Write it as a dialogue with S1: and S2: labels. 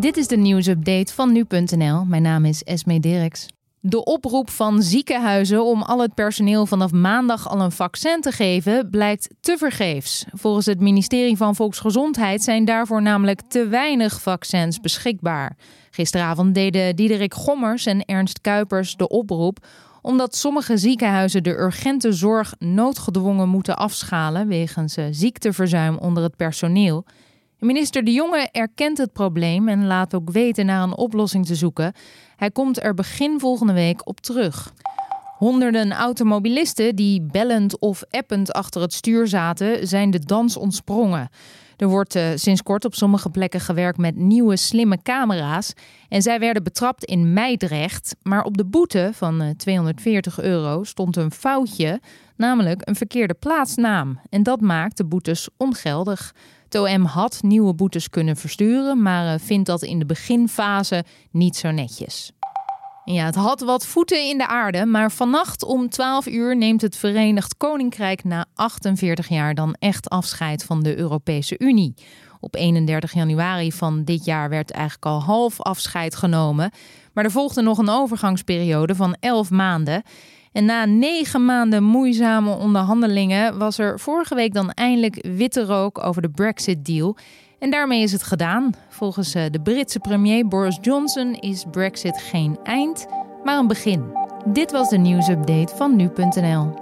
S1: Dit is de nieuwsupdate van nu.nl. Mijn naam is Esme Dirks. De oproep van ziekenhuizen om al het personeel vanaf maandag al een vaccin te geven blijkt tevergeefs. Volgens het ministerie van Volksgezondheid zijn daarvoor namelijk te weinig vaccins beschikbaar. Gisteravond deden Diederik Gommers en Ernst Kuipers de oproep omdat sommige ziekenhuizen de urgente zorg noodgedwongen moeten afschalen wegens ziekteverzuim onder het personeel. Minister De Jonge erkent het probleem en laat ook weten naar een oplossing te zoeken. Hij komt er begin volgende week op terug. Honderden automobilisten die bellend of append achter het stuur zaten, zijn de dans ontsprongen. Er wordt uh, sinds kort op sommige plekken gewerkt met nieuwe slimme camera's. En zij werden betrapt in Meidrecht. Maar op de boete van uh, 240 euro stond een foutje, namelijk een verkeerde plaatsnaam. En dat maakt de boetes ongeldig. Het OM had nieuwe boetes kunnen versturen, maar uh, vindt dat in de beginfase niet zo netjes. Ja, het had wat voeten in de aarde, maar vannacht om 12 uur neemt het Verenigd Koninkrijk na 48 jaar dan echt afscheid van de Europese Unie. Op 31 januari van dit jaar werd eigenlijk al half afscheid genomen, maar er volgde nog een overgangsperiode van 11 maanden. En na negen maanden moeizame onderhandelingen was er vorige week dan eindelijk witte rook over de Brexit-deal. En daarmee is het gedaan. Volgens eh, de Britse premier Boris Johnson is Brexit geen eind, maar een begin. Dit was de nieuwsupdate van nu.nl.